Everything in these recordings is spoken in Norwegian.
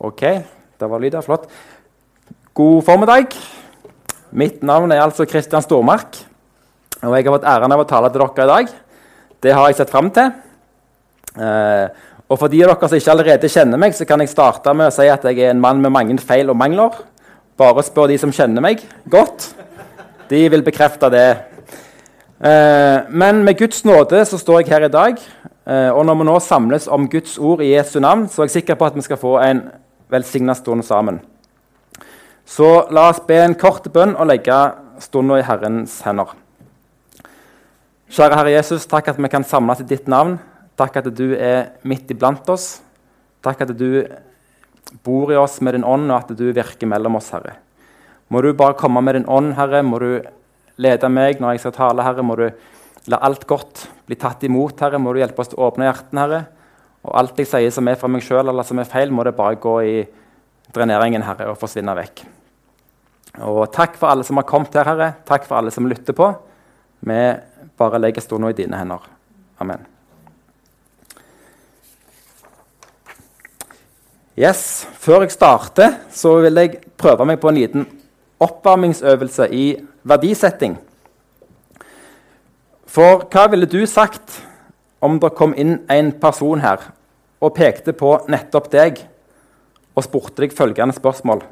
Ok, det var lyder. Flott. God formiddag. Mitt navn er altså Kristian Stormark. Og jeg har fått æren av å tale til dere i dag. Det har jeg sett fram til. Eh, og for de av dere som ikke allerede kjenner meg, så kan jeg starte med å si at jeg er en mann med mange feil og mangler. Bare spør de som kjenner meg godt. De vil bekrefte det. Eh, men med Guds nåde så står jeg her i dag. Eh, og når vi nå samles om Guds ord i Jesu navn, så er jeg sikker på at vi skal få en velsigna stund sammen. Så la oss be en kort bønn og legge stunda i Herrens hender. Kjære Herre Jesus, takk at vi kan samles i ditt navn. Takk at du er midt iblant oss. Takk at du bor i oss med din ånd, og at du virker mellom oss, Herre. Må du bare komme med din ånd, Herre. Må du lede meg når jeg skal tale, Herre. Må du la alt godt bli tatt imot, Herre. Må du hjelpe oss til å åpne hjertene, Herre. Og alt jeg sier som er fra meg sjøl eller som er feil, må det bare gå i dreneringen, Herre, og forsvinne vekk. Og takk for alle som har kommet her, Herre. Takk for alle som lytter på. Vi bare legger stunda i dine hender. Amen. Yes, Før jeg starter, så vil jeg prøve meg på en liten oppvarmingsøvelse i verdisetting. For hva ville du sagt om det kom inn en person her og pekte på nettopp deg og spurte deg følgende spørsmål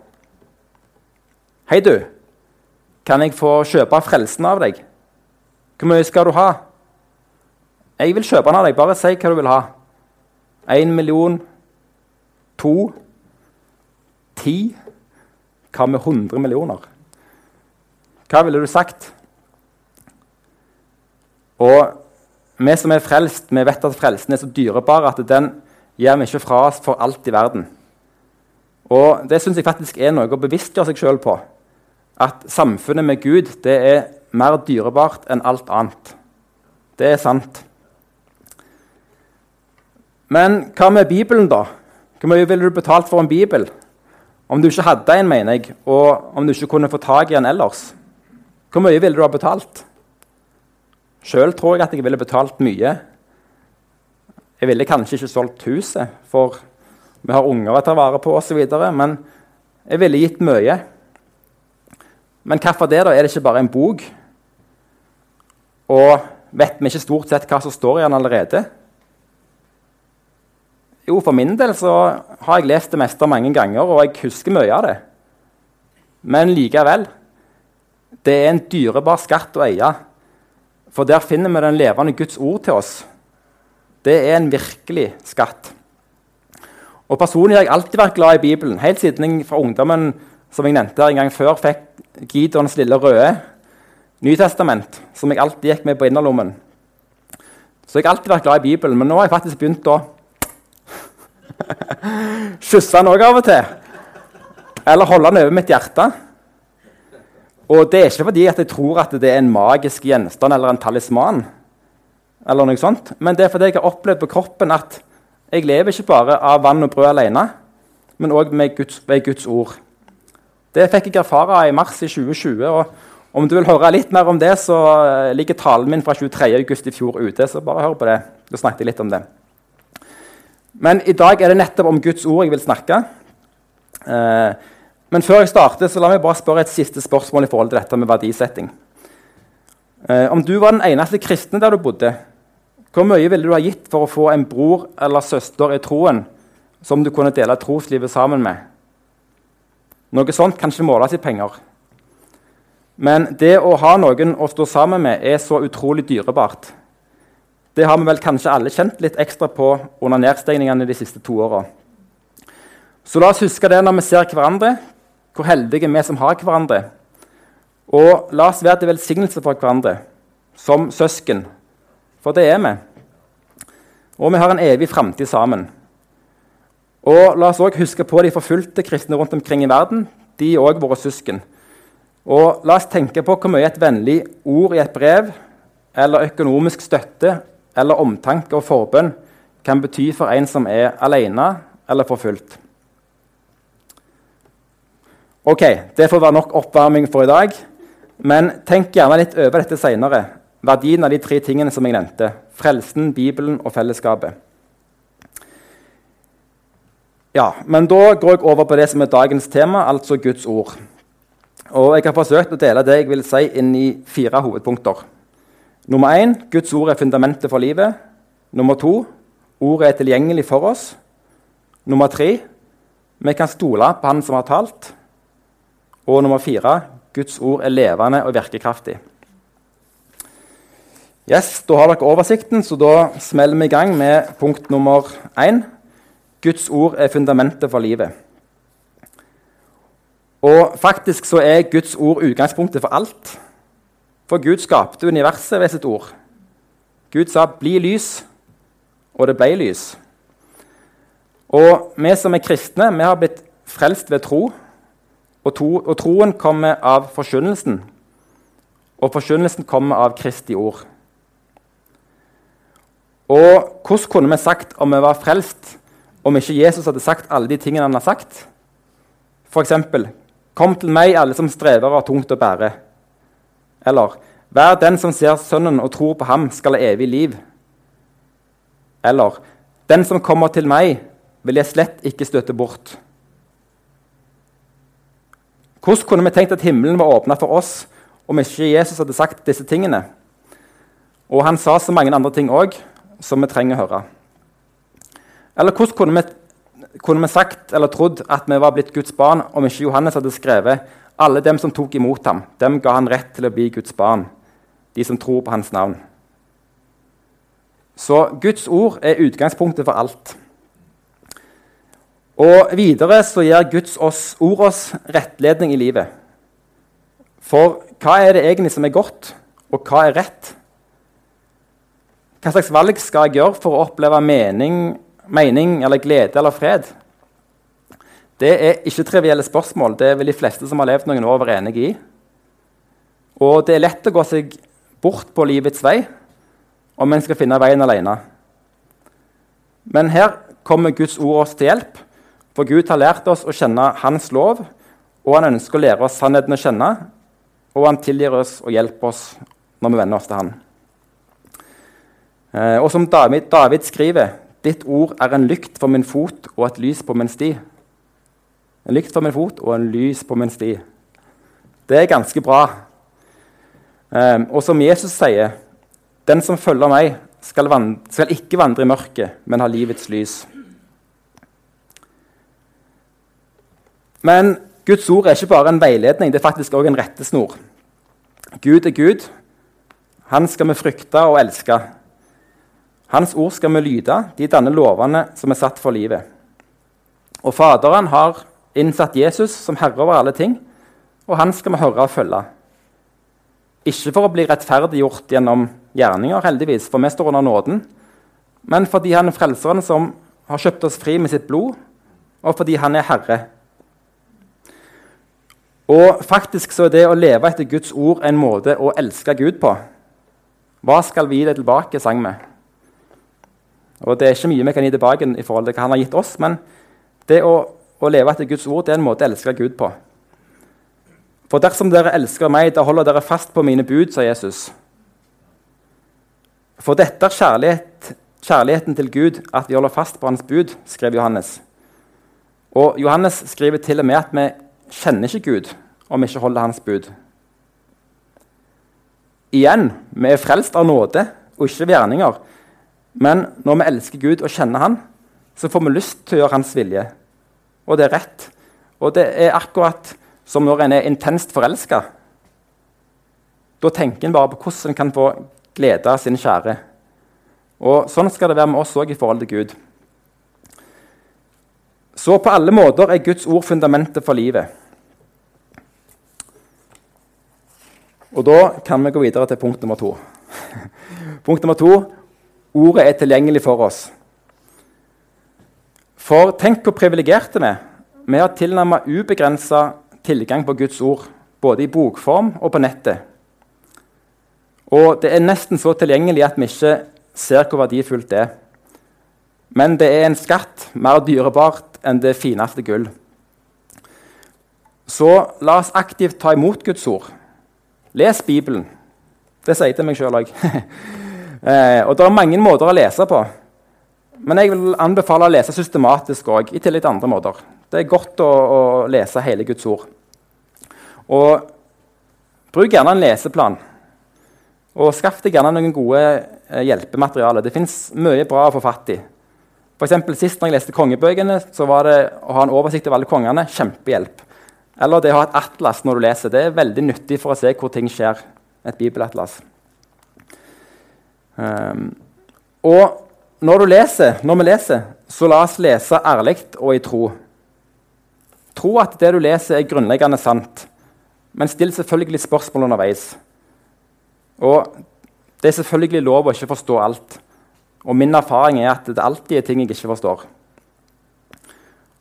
Hei, du. Kan jeg få kjøpe frelsen av deg? Hvor mye skal du ha? Jeg vil kjøpe den av deg. Bare si hva du vil ha. Én million? To? Ti? Hva med 100 millioner? Hva ville du sagt? Og vi som er frelst, vi vet at frelsen er så dyrebar at den gir vi ikke fra oss for alt i verden. Og Det syns jeg faktisk er noe å bevisstgjøre seg sjøl på. At samfunnet med Gud det er mer dyrebart enn alt annet. Det er sant. Men hva med Bibelen, da? Hvor mye ville du betalt for en bibel? Om du ikke hadde en, mener jeg, og om du ikke kunne få tak i en ellers. Hvor mye ville du ha betalt? Sjøl tror jeg at jeg ville betalt mye. Jeg ville kanskje ikke solgt huset, for vi har unger å ta vare på osv. Men jeg ville gitt mye. Men hvorfor det? da? Er det ikke bare en bok? Og vet vi ikke stort sett hva som står i den allerede? Jo, for min del så har jeg lest det meste mange ganger, og jeg husker mye av det. Men likevel det er en dyrebar skatt å eie for der finner vi den levende Guds ord til oss. Det er en virkelig skatt. Og Personlig har jeg alltid vært glad i Bibelen. Helt siden jeg fra ungdommen som jeg nevnte her en gang før, fikk Gidons lille røde Nytestament, som jeg alltid gikk med på innerlommen. Så jeg har alltid vært glad i Bibelen, men nå har jeg faktisk begynt å kysse den òg av og til. Eller holde den over mitt hjerte. Og det er ikke fordi jeg tror at det er en magisk gjenstand eller en talisman. eller noe sånt, Men det er fordi jeg har opplevd på kroppen at jeg lever ikke bare av vann og brød alene, men òg ved Guds ord. Det fikk jeg erfare i mars i 2020. og Om du vil høre litt mer om det, så eh, ligger talen min fra 23.8 i fjor ute. så bare hør på det. Da snakket jeg litt om det. Men i dag er det nettopp om Guds ord jeg vil snakke. Eh, men før jeg starter, så la meg bare spørre et siste spørsmål i forhold til dette med verdisetting. Eh, om du var den eneste kristne der du bodde, hvor mye ville du ha gitt for å få en bror eller søster i troen som du kunne dele troslivet sammen med? Noe sånt kan ikke måles i penger. Men det å ha noen å stå sammen med er så utrolig dyrebart. Det har vi vel kanskje alle kjent litt ekstra på under nedstengningene de siste to åra. Så la oss huske det når vi ser hverandre, hvor heldige vi som har hverandre. Og la oss være til velsignelse for hverandre som søsken, for det er vi. Og vi har en evig framtid sammen. Og La oss også huske på de forfulgte kristne rundt omkring i verden. De er òg våre søsken. Og La oss tenke på hvor mye et vennlig ord i et brev eller økonomisk støtte eller omtanke og forbønn kan bety for en som er alene eller forfulgt. Ok, Det får være nok oppvarming for i dag. Men tenk gjerne litt over dette seinere. Verdien av de tre tingene som jeg nevnte. Frelsen, Bibelen og fellesskapet. Ja, men Da går jeg over på det som er dagens tema, altså Guds ord. Og Jeg har forsøkt å dele det jeg vil si, inn i fire hovedpunkter. Nummer én Guds ord er fundamentet for livet. Nummer to ordet er tilgjengelig for oss. Nummer tre vi kan stole på Han som har talt. Og nummer fire Guds ord er levende og virkekraftig. Yes, Da har dere oversikten, så da smeller vi i gang med punkt nummer én. Guds ord er fundamentet for livet. Og faktisk så er Guds ord utgangspunktet for alt. For Gud skapte universet ved sitt ord. Gud sa 'bli lys', og det ble lys. Og vi som er kristne, vi har blitt frelst ved tro. Og, to, og troen kommer av forkynnelsen. Og forkynnelsen kommer av Kristi ord. Og hvordan kunne vi sagt om vi var frelst, om ikke Jesus hadde sagt alle de tingene han har sagt? F.eks.: Kom til meg, alle som strever og har tungt å bære. Eller Vær den som ser Sønnen og tror på ham, skal ha evig liv. Eller Den som kommer til meg, vil jeg slett ikke støtte bort. Hvordan kunne vi tenkt at himmelen var åpna for oss om ikke Jesus hadde sagt disse tingene? Og han sa så mange andre ting òg som vi trenger å høre. Eller hvordan kunne vi, kunne vi sagt eller trodd at vi var blitt Guds barn om ikke Johannes hadde skrevet alle dem som tok imot ham, dem ga han rett til å bli Guds barn, de som tror på hans navn. Så Guds ord er utgangspunktet for alt. Og videre så gir Guds oss, ord oss rettledning i livet. For hva er det egentlig som er godt, og hva er rett? Hva slags valg skal jeg gjøre for å oppleve mening, mening eller glede eller fred? Det er ikke trivielle spørsmål. Det vel de fleste som har levd noen år, være enig i. Og det er lett å gå seg bort på livets vei om en skal finne veien alene. Men her kommer Guds ord oss til hjelp, for Gud har lært oss å kjenne Hans lov, og han ønsker å lære oss sannheten å kjenne, og han tilgir oss og hjelper oss når vi venner oss til Han. Eh, og som David, David skriver, ditt ord er en lykt for min fot og et lys på min sti. En lykt for min fot og en lys på min sti. Det er ganske bra. Um, og som Jesus sier, den som følger meg, skal, skal, ikke vandre i mørket, men ha livets lys. Men Guds ord er ikke bare en veiledning, det er faktisk òg en rettesnor. Gud er Gud. Han skal vi frykte og elske. Hans ord skal vi lyde. De danner lovene som er satt for livet. Og Faderen har innsatt Jesus som herre over alle ting, og han skal vi høre og følge. Ikke for å bli rettferdiggjort gjennom gjerninger, heldigvis, for vi står under nåden, men fordi han er frelseren som har kjøpt oss fri med sitt blod, og fordi han er herre. Og faktisk så er det å leve etter Guds ord en måte å elske Gud på. Hva skal vi gi deg tilbake, sang vi. Og Det er ikke mye vi kan gi tilbake i forhold til hva han har gitt oss, men det å å leve etter Guds ord det er en måte å elske Gud på. For dersom dere elsker meg, da holder dere fast på mine bud, sa Jesus. For dette er kjærlighet, kjærligheten til Gud, at vi holder fast på hans bud, skrev Johannes. Og Johannes skriver til og med at vi kjenner ikke Gud om vi ikke holder hans bud. Igjen, vi er frelst av nåde og ikke gjerninger. Men når vi elsker Gud og kjenner Han, så får vi lyst til å gjøre Hans vilje og det er rett. Og det er akkurat som når en er intenst forelska. Da tenker en bare på hvordan en kan få glede av sin kjære. Og Sånn skal det være med oss òg i forhold til Gud. Så på alle måter er Guds ord fundamentet for livet. Og da kan vi gå videre til punkt nummer to. punkt nummer to ordet er tilgjengelig for oss. For tenk hvor privilegerte vi. Vi har tilnærmet ubegrensa tilgang på Guds ord, både i bokform og på nettet. Og det er nesten så tilgjengelig at vi ikke ser hvor verdifullt det er. Men det er en skatt mer dyrebart enn det fineste gull. Så la oss aktivt ta imot Guds ord. Les Bibelen. Det sier jeg til meg sjøl òg. Eh, og det er mange måter å lese på. Men jeg vil anbefale å lese systematisk òg, i tillegg til andre måter. Det er godt å, å lese hele Guds ord. Og bruk gjerne en leseplan. Og skaff deg gjerne noen gode eh, hjelpematerialer. Det fins mye bra å få fatt i. For eksempel, Sist når jeg leste kongebøkene, så var det å ha en oversikt over alle kongene kjempehjelp. Eller det å ha et atlas når du leser. Det er veldig nyttig for å se hvor ting skjer. Et bibelatlas. Um, og når, leser, når vi leser, så la oss lese ærlig og i tro. Tro at det du leser, er grunnleggende sant, men still selvfølgelig spørsmål underveis. Og Det er selvfølgelig lov å ikke forstå alt. Og min erfaring er at det alltid er ting jeg ikke forstår.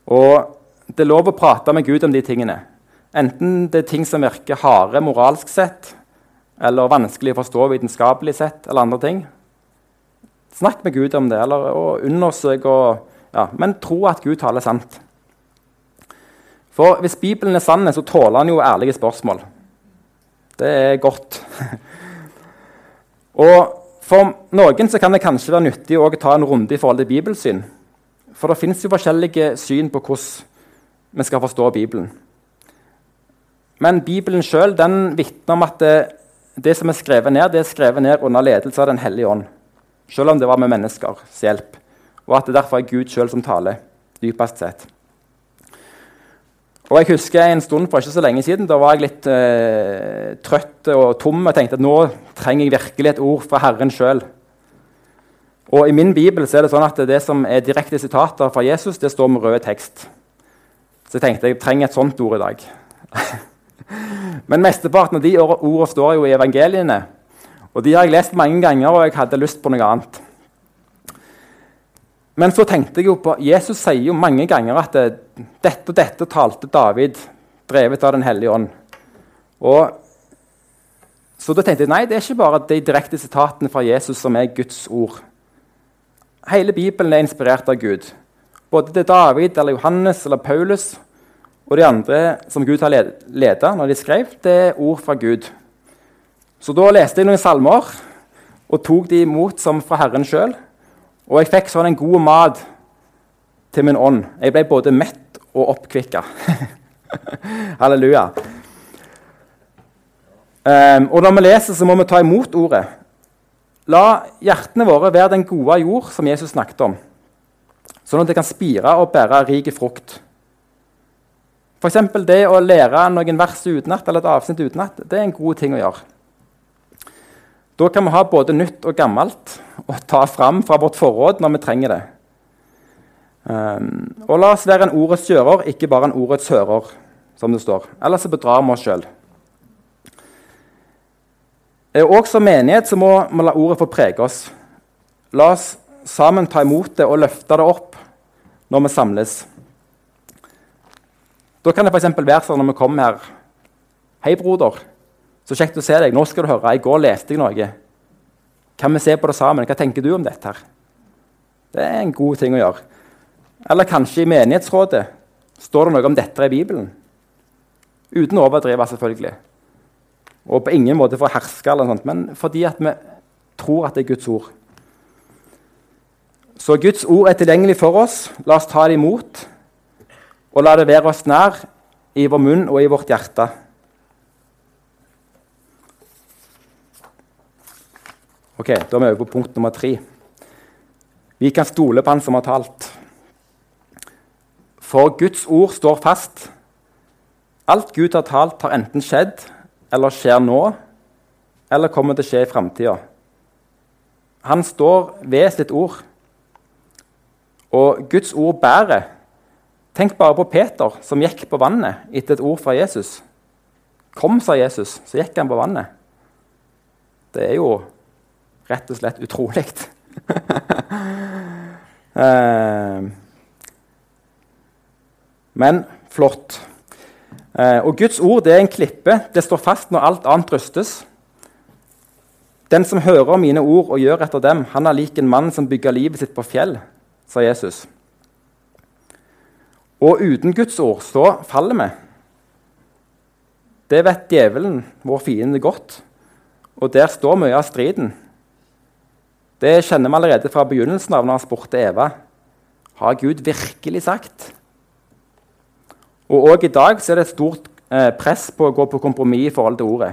Og det er lov å prate med Gud om de tingene. Enten det er ting som virker harde moralsk sett, eller vanskelig å forstå vitenskapelig sett, eller andre ting. Snakk med Gud om det, eller undersøk og ja, Men tro at Gud taler sant. For hvis Bibelen er sann, så tåler han jo ærlige spørsmål. Det er godt. og For noen kan det kanskje være nyttig å ta en runde i forhold til bibelsyn. For det fins forskjellige syn på hvordan vi skal forstå Bibelen. Men Bibelen sjøl vitner om at det, det, som er skrevet ned, det er skrevet ned under ledelse av Den hellige ånd selv om det var med menneskers hjelp, og at det derfor er Gud sjøl som taler, dypest sett. Og jeg husker En stund for ikke så lenge siden da var jeg litt eh, trøtt og tom og tenkte at nå trenger jeg virkelig et ord fra Herren sjøl. Og I min bibel så er det sånn at det som er direkte sitater fra Jesus, det står med rød tekst. Så jeg tenkte jeg trenger et sånt ord i dag. Men mesteparten av de ordene står jo i evangeliene. Og De har jeg lest mange ganger, og jeg hadde lyst på noe annet. Men så tenkte jeg jo på, Jesus sier jo mange ganger at det, dette og dette talte David, drevet av Den hellige ånd. Og, så da tenkte jeg nei, det er ikke bare de direkte sitatene fra Jesus som er Guds ord. Hele Bibelen er inspirert av Gud. Både til David, eller Johannes eller Paulus og de andre som Gud har ledet når de skrev, det er ord fra Gud. Så da leste jeg noen salmer og tok de imot som fra Herren sjøl. Og jeg fikk sånn en god mat til min ånd. Jeg ble både mett og oppkvikka. Halleluja. Um, og når vi leser, så må vi ta imot ordet. La hjertene våre være den gode jord som Jesus snakket om, sånn at det kan spire og bære rik frukt. F.eks. det å lære noen vers utenat eller et avsnitt utenat det er en god ting å gjøre. Da kan vi ha både nytt og gammelt å ta fram fra vårt forråd når vi trenger det. Um, og la oss være en ordets gjører, ikke bare en ordets hører, som det står. Ellers så bedrar vi oss sjøl. Og som menighet så må vi la ordet få prege oss. La oss sammen ta imot det og løfte det opp når vi samles. Da kan det f.eks. være sånn når vi kommer her Hei, broder. Så kjekt å se deg. Nå skal du høre. I går leste jeg noe. Kan vi se på det sammen? Hva tenker du om dette? her? Det er en god ting å gjøre. Eller kanskje i menighetsrådet står det noe om dette i Bibelen. Uten å overdrive, selvfølgelig. Og på ingen måte for å herske, eller noe sånt, men fordi at vi tror at det er Guds ord. Så Guds ord er tilgjengelig for oss. La oss ta det imot, og la det være oss nær i vår munn og i vårt hjerte. Ok, Da er vi over på punkt nummer tre. Vi kan stole på Han som har talt. For Guds ord står fast. Alt Gud har talt, har enten skjedd eller skjer nå, eller kommer til å skje i framtida. Han står ved sitt ord. Og Guds ord bærer. Tenk bare på Peter, som gikk på vannet etter et ord fra Jesus. Kom, sa Jesus, så gikk han på vannet. Det er jo rett og slett utrolig. Eh, men flott. Eh, og Guds ord det er en klippe. Det står fast når alt annet rystes. Den som hører mine ord og gjør etter dem, han er lik en mann som bygger livet sitt på fjell, sa Jesus. Og uten Guds ord så faller vi. Det vet djevelen, vår fiende, godt. Og der står mye av striden. Det kjenner vi allerede fra begynnelsen av når han spurte Eva. Har Gud virkelig sagt? Og òg i dag er det et stort eh, press på å gå på kompromiss i forhold til ordet.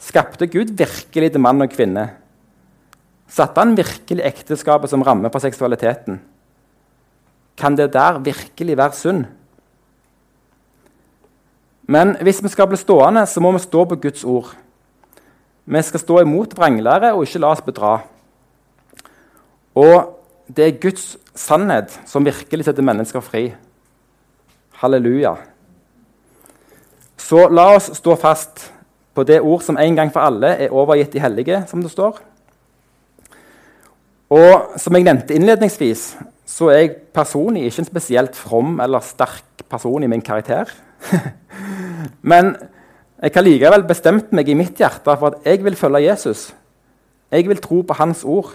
Skapte Gud virkelig til mann og kvinne? Satte han virkelig ekteskapet som ramme på seksualiteten? Kan det der virkelig være synd? Men hvis vi skal bli stående, så må vi stå på Guds ord. Vi skal stå imot vranglære og ikke la oss bedra. Og det er Guds sannhet som virkelig setter mennesker fri. Halleluja. Så la oss stå fast på det ord som en gang for alle er overgitt de hellige, som det står. Og som jeg nevnte innledningsvis, så er jeg personlig ikke en spesielt from eller sterk person i min karakter. Men jeg har likevel bestemt meg i mitt hjerte for at jeg vil følge Jesus. Jeg vil tro på Hans ord.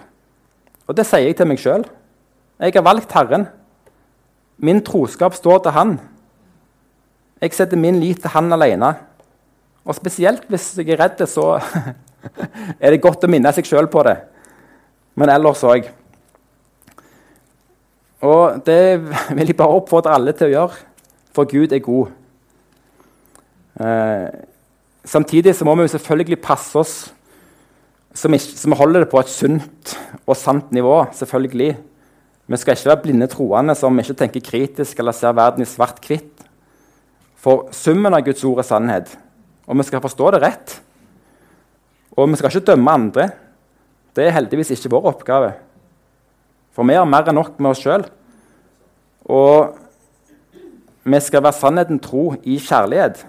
Og det sier jeg til meg sjøl. Jeg har valgt Herren. Min troskap står til Han. Jeg setter min lit til Han alene. Og spesielt hvis jeg er redd, så er det godt å minne seg sjøl på det. Men ellers òg. Og det vil jeg bare oppfordre alle til å gjøre, for Gud er god. Eh, samtidig så må vi selvfølgelig passe oss så vi, så vi holder det på et sunt og sant nivå. selvfølgelig. Vi skal ikke være blinde troende som ikke tenker kritisk eller ser verden i svart-hvitt. For summen av Guds ord er sannhet, og vi skal forstå det rett. Og vi skal ikke dømme andre. Det er heldigvis ikke vår oppgave. For vi har mer enn nok med oss sjøl. Og vi skal være sannheten tro i kjærlighet.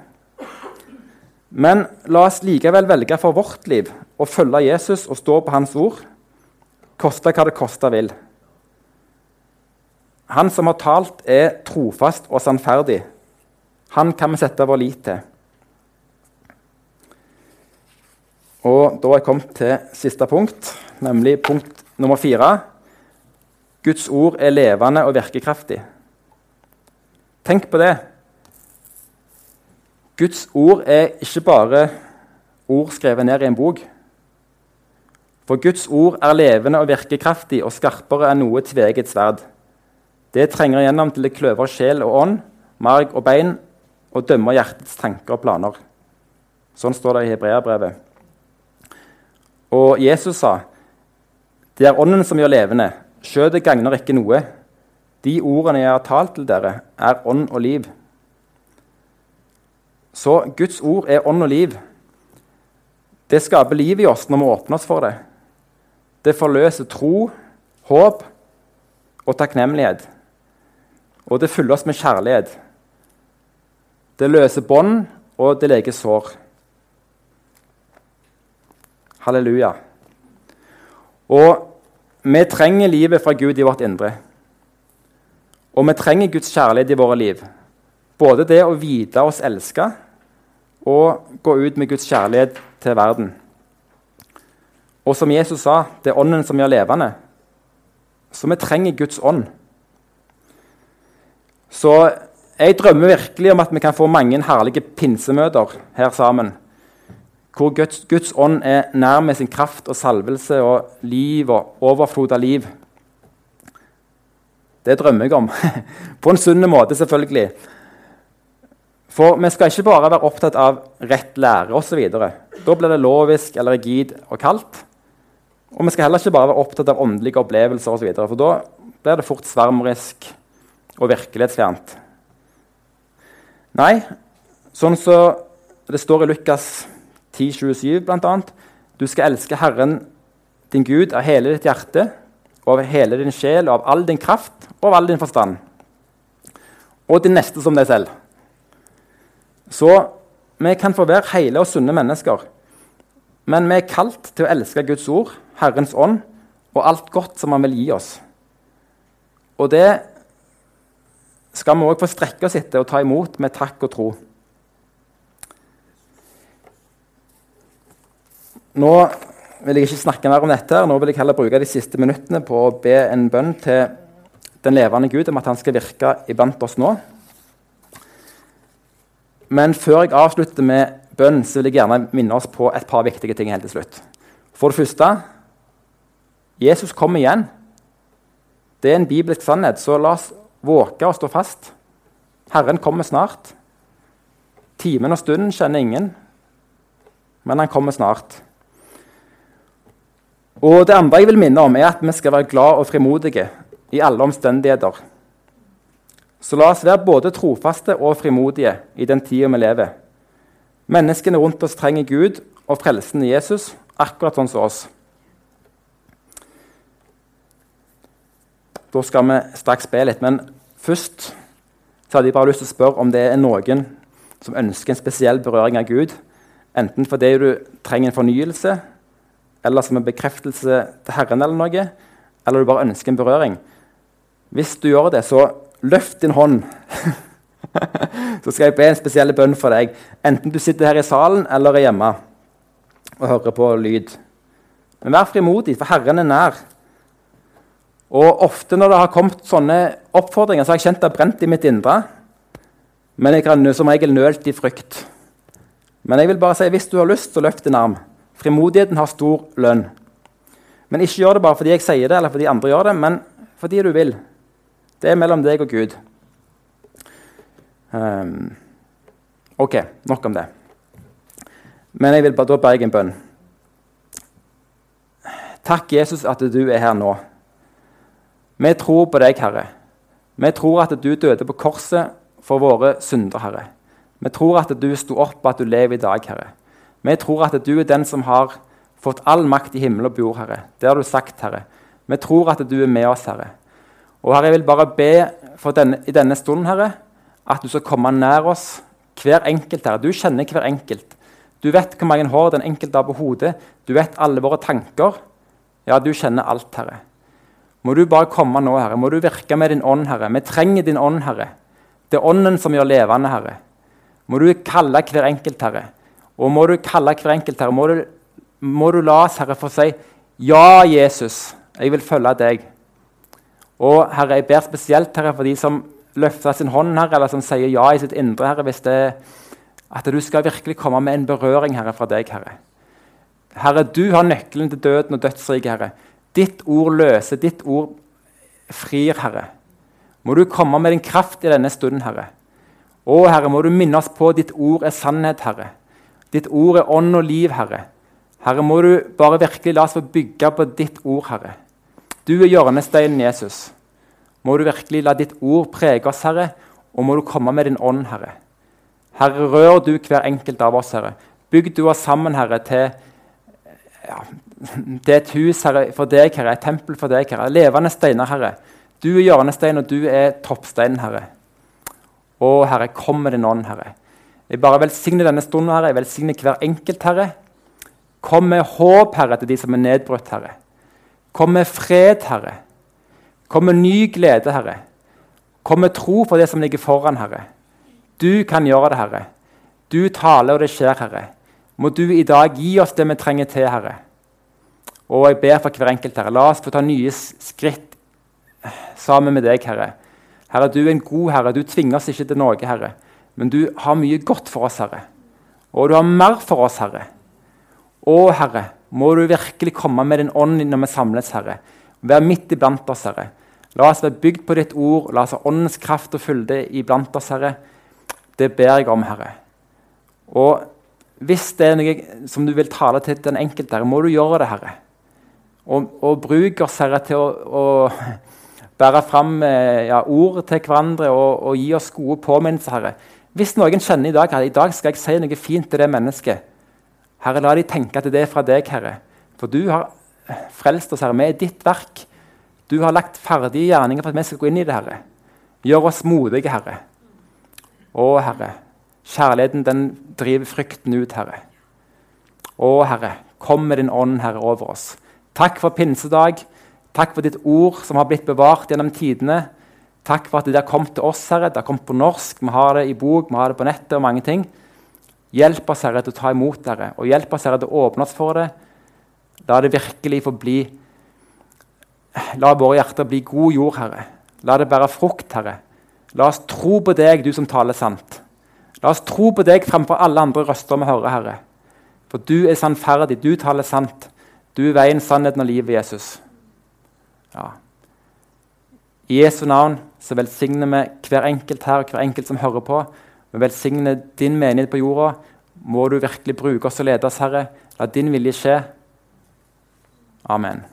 Men la oss likevel velge for vårt liv å følge Jesus og stå på hans ord, koste hva det koste vil. Han som har talt, er trofast og sannferdig. Han kan vi sette vår lit til. Og Da er jeg kommet til siste punkt, nemlig punkt nummer fire. Guds ord er levende og virkekraftig. Tenk på det. Guds ord er ikke bare ord skrevet ned i en bok. For Guds ord er levende og virkekraftig og skarpere enn noe tveget sverd. Det trenger igjennom til det kløver sjel og ånd, marg og bein, og dømmer hjertets tanker og planer. Sånn står det i Hebreabrevet. Og Jesus sa, 'Det er Ånden som gjør levende. Skjødet gagner ikke noe.' 'De ordene jeg har talt til dere, er ånd og liv.' Så Guds ord er ånd og liv. Det skaper liv i oss når vi åpner oss for det. Det forløser tro, håp og takknemlighet. Og det fyller oss med kjærlighet. Det løser bånd, og det leger sår. Halleluja. Og vi trenger livet fra Gud i vårt indre. Og vi trenger Guds kjærlighet i våre liv. Både det å vite oss elska og gå ut med Guds kjærlighet til verden. Og som Jesus sa, det er Ånden som gjør levende. Så vi trenger Guds ånd. Så jeg drømmer virkelig om at vi kan få mange herlige pinsemøter her sammen. Hvor Guds, Guds ånd er nær med sin kraft og salvelse og liv og overflod av liv. Det drømmer jeg om. På en sunn måte, selvfølgelig. For vi skal ikke bare være opptatt av rett lære osv. Da blir det lovisk eller rigid og kaldt. Og vi skal heller ikke bare være opptatt av åndelige opplevelser og så videre, For da blir det fort svermerisk og virkelighetsfjernt. Nei, sånn som så det står i Lukas 10,27 bl.a.: Du skal elske Herren din Gud av hele ditt hjerte, og av hele din sjel, og av all din kraft og av all din forstand. Og din neste som deg selv. Så vi kan få være hele og sunne mennesker. Men vi er kalt til å elske Guds ord, Herrens ånd, og alt godt som Han vil gi oss. Og det skal vi òg få strekke oss etter og ta imot med takk og tro. Nå vil jeg ikke snakke mer om dette. Nå vil jeg heller bruke de siste minuttene på å be en bønn til den levende Gud om at han skal virke iblant oss nå. Men før jeg avslutter med bønn, så vil jeg gjerne minne oss på et par viktige ting helt til slutt. For det første Jesus kommer igjen. Det er en bibelsk sannhet, så la oss våke og stå fast. Herren kommer snart. Timen og stunden kjenner ingen, men han kommer snart. Og Det andre jeg vil minne om, er at vi skal være glad og frimodige i alle omstendigheter. Så la oss være både trofaste og frimodige i den tida vi lever. Menneskene rundt oss trenger Gud og frelsen i Jesus, akkurat sånn som oss. Da skal vi straks be litt, men først så hadde jeg bare lyst til å spørre om det er noen som ønsker en spesiell berøring av Gud. Enten fordi du trenger en fornyelse, eller som en bekreftelse til Herren, eller noe, eller du bare ønsker en berøring. Hvis du gjør det, så løft din hånd. så skal jeg be en spesiell bønn for deg. Enten du sitter her i salen eller er hjemme og hører på lyd. Men vær frimodig, for Herren er nær. Og ofte når det har kommet sånne oppfordringer, så har jeg kjent det brent i mitt indre. Men jeg kan som regel nølt i frykt. Men jeg vil bare si, hvis du har lyst, så løft din arm. Frimodigheten har stor lønn. Men ikke gjør det bare fordi jeg sier det, eller fordi andre gjør det, men fordi du vil. Det er mellom deg og Gud. Um, ok, nok om det. Men jeg vil bare, da berge en bønn. Takk, Jesus, at du er her nå. Vi tror på deg, Herre. Vi tror at du døde på korset for våre synder, Herre. Vi tror at du sto opp, og at du lever i dag, Herre. Vi tror at du er den som har fått all makt i himmel og jord, Herre. Det har du sagt, Herre. Vi tror at du er med oss, Herre. Og Herre, jeg vil bare be denne, i denne stunden, Herre, at du skal komme nær oss, hver enkelt, Herre. Du kjenner hver enkelt. Du vet hvor mange hår den enkelte har på hodet. Du vet alle våre tanker. Ja, du kjenner alt, Herre. Må du bare komme nå, Herre. Må du virke med din ånd, Herre. Vi trenger din ånd, Herre. Det er ånden som gjør levende, Herre. Må du kalle hver enkelt, Herre. Og må du kalle hver enkelt, Herre. Må du, må du la oss, Herre, få si ja, Jesus, jeg vil følge deg. Og Herre, jeg ber spesielt Herre, for de som løfter sin hånd, Herre, eller som sier ja i sitt indre, Herre, hvis det at du skal virkelig komme med en berøring Herre, fra deg, Herre. Herre, du har nøkkelen til døden og dødsriket, Herre. Ditt ord løser, ditt ord frir, Herre. Må du komme med din kraft i denne stunden, Herre. Å, Herre, må du minne oss på ditt ord er sannhet, Herre. Ditt ord er ånd og liv, Herre. Herre, må du bare virkelig la oss få bygge på ditt ord, Herre. Du er hjørnesteinen, Jesus. Må du virkelig la ditt ord prege oss, Herre, og må du komme med din ånd, Herre. Herre, rør du hver enkelt av oss, Herre. Bygg du oss sammen, Herre, til ja, det er et hus herre, for deg, Herre, et tempel for deg, Herre. Levende steiner, Herre. Du er hjørnesteinen, og du er toppsteinen, Herre. Å, Herre, kom med din ånd, Herre. Jeg bare velsigner denne stunden, Herre. Jeg velsigner hver enkelt, Herre. Kom med håp, Herre, til de som er nedbrutt, Herre. Kom med fred, Herre. Kom med ny glede, Herre. Kom med tro for det som ligger foran, Herre. Du kan gjøre det, Herre. Du taler, og det skjer, Herre. Må du i dag gi oss det vi trenger til, Herre. Og jeg ber for hver enkelt, Herre. La oss få ta nye skritt sammen med deg, Herre. Herre, Du er en god Herre. Du tvinger oss ikke til noe, Herre. Men du har mye godt for oss, Herre. Og du har mer for oss, Herre. Å, Herre, må du virkelig komme med din ånd når vi samles, Herre. Vær midt iblant oss, Herre. La oss være bygd på ditt ord. La oss ha åndens kraft og fylde iblant oss, Herre. Det ber jeg om, Herre. Og hvis det er noe som du vil tale til den enkelte, Herre, må du gjøre det, Herre. Og, og bruk oss, Herre, til å, å bære fram eh, ja, ord til hverandre og, og, gi oss gode påminnelser, Herre. Hvis noen kjenner i dag at i dag skal jeg si noe fint til det mennesket, Herre, la de tenke at det er fra deg, Herre. For du har frelst oss, Herre. Vi er ditt verk. Du har lagt ferdige gjerninger for at vi skal gå inn i det, Herre. Gjør oss modige, Herre. Å, Herre, kjærligheten den driver frykten ut, Herre. Å, Herre, kom med din ånd, Herre, over oss. Takk for pinsedag. Takk for ditt ord som har blitt bevart gjennom tidene. Takk for at det har kommet til oss, Herre. Det har kommet på norsk, vi har det i bok, vi har det på nettet og mange ting. Hjelp oss, Herre, til å ta imot Herre, og hjelp oss, Herre, til å åpne oss for det. La det virkelig få bli La våre hjerter bli god jord, Herre. La det bære frukt, Herre. La oss tro på deg, du som taler sant. La oss tro på deg fremfor alle andre røster vi hører, Herre. For du er sannferdig, du taler sant. Du er veien, sannheten og livet, Jesus. Ja. I Jesu navn så velsigner vi hver enkelt her og hver enkelt som hører på. Vi velsigner din menighet på jorda. Må du virkelig bruke oss og lede oss, Herre. La din vilje skje. Amen.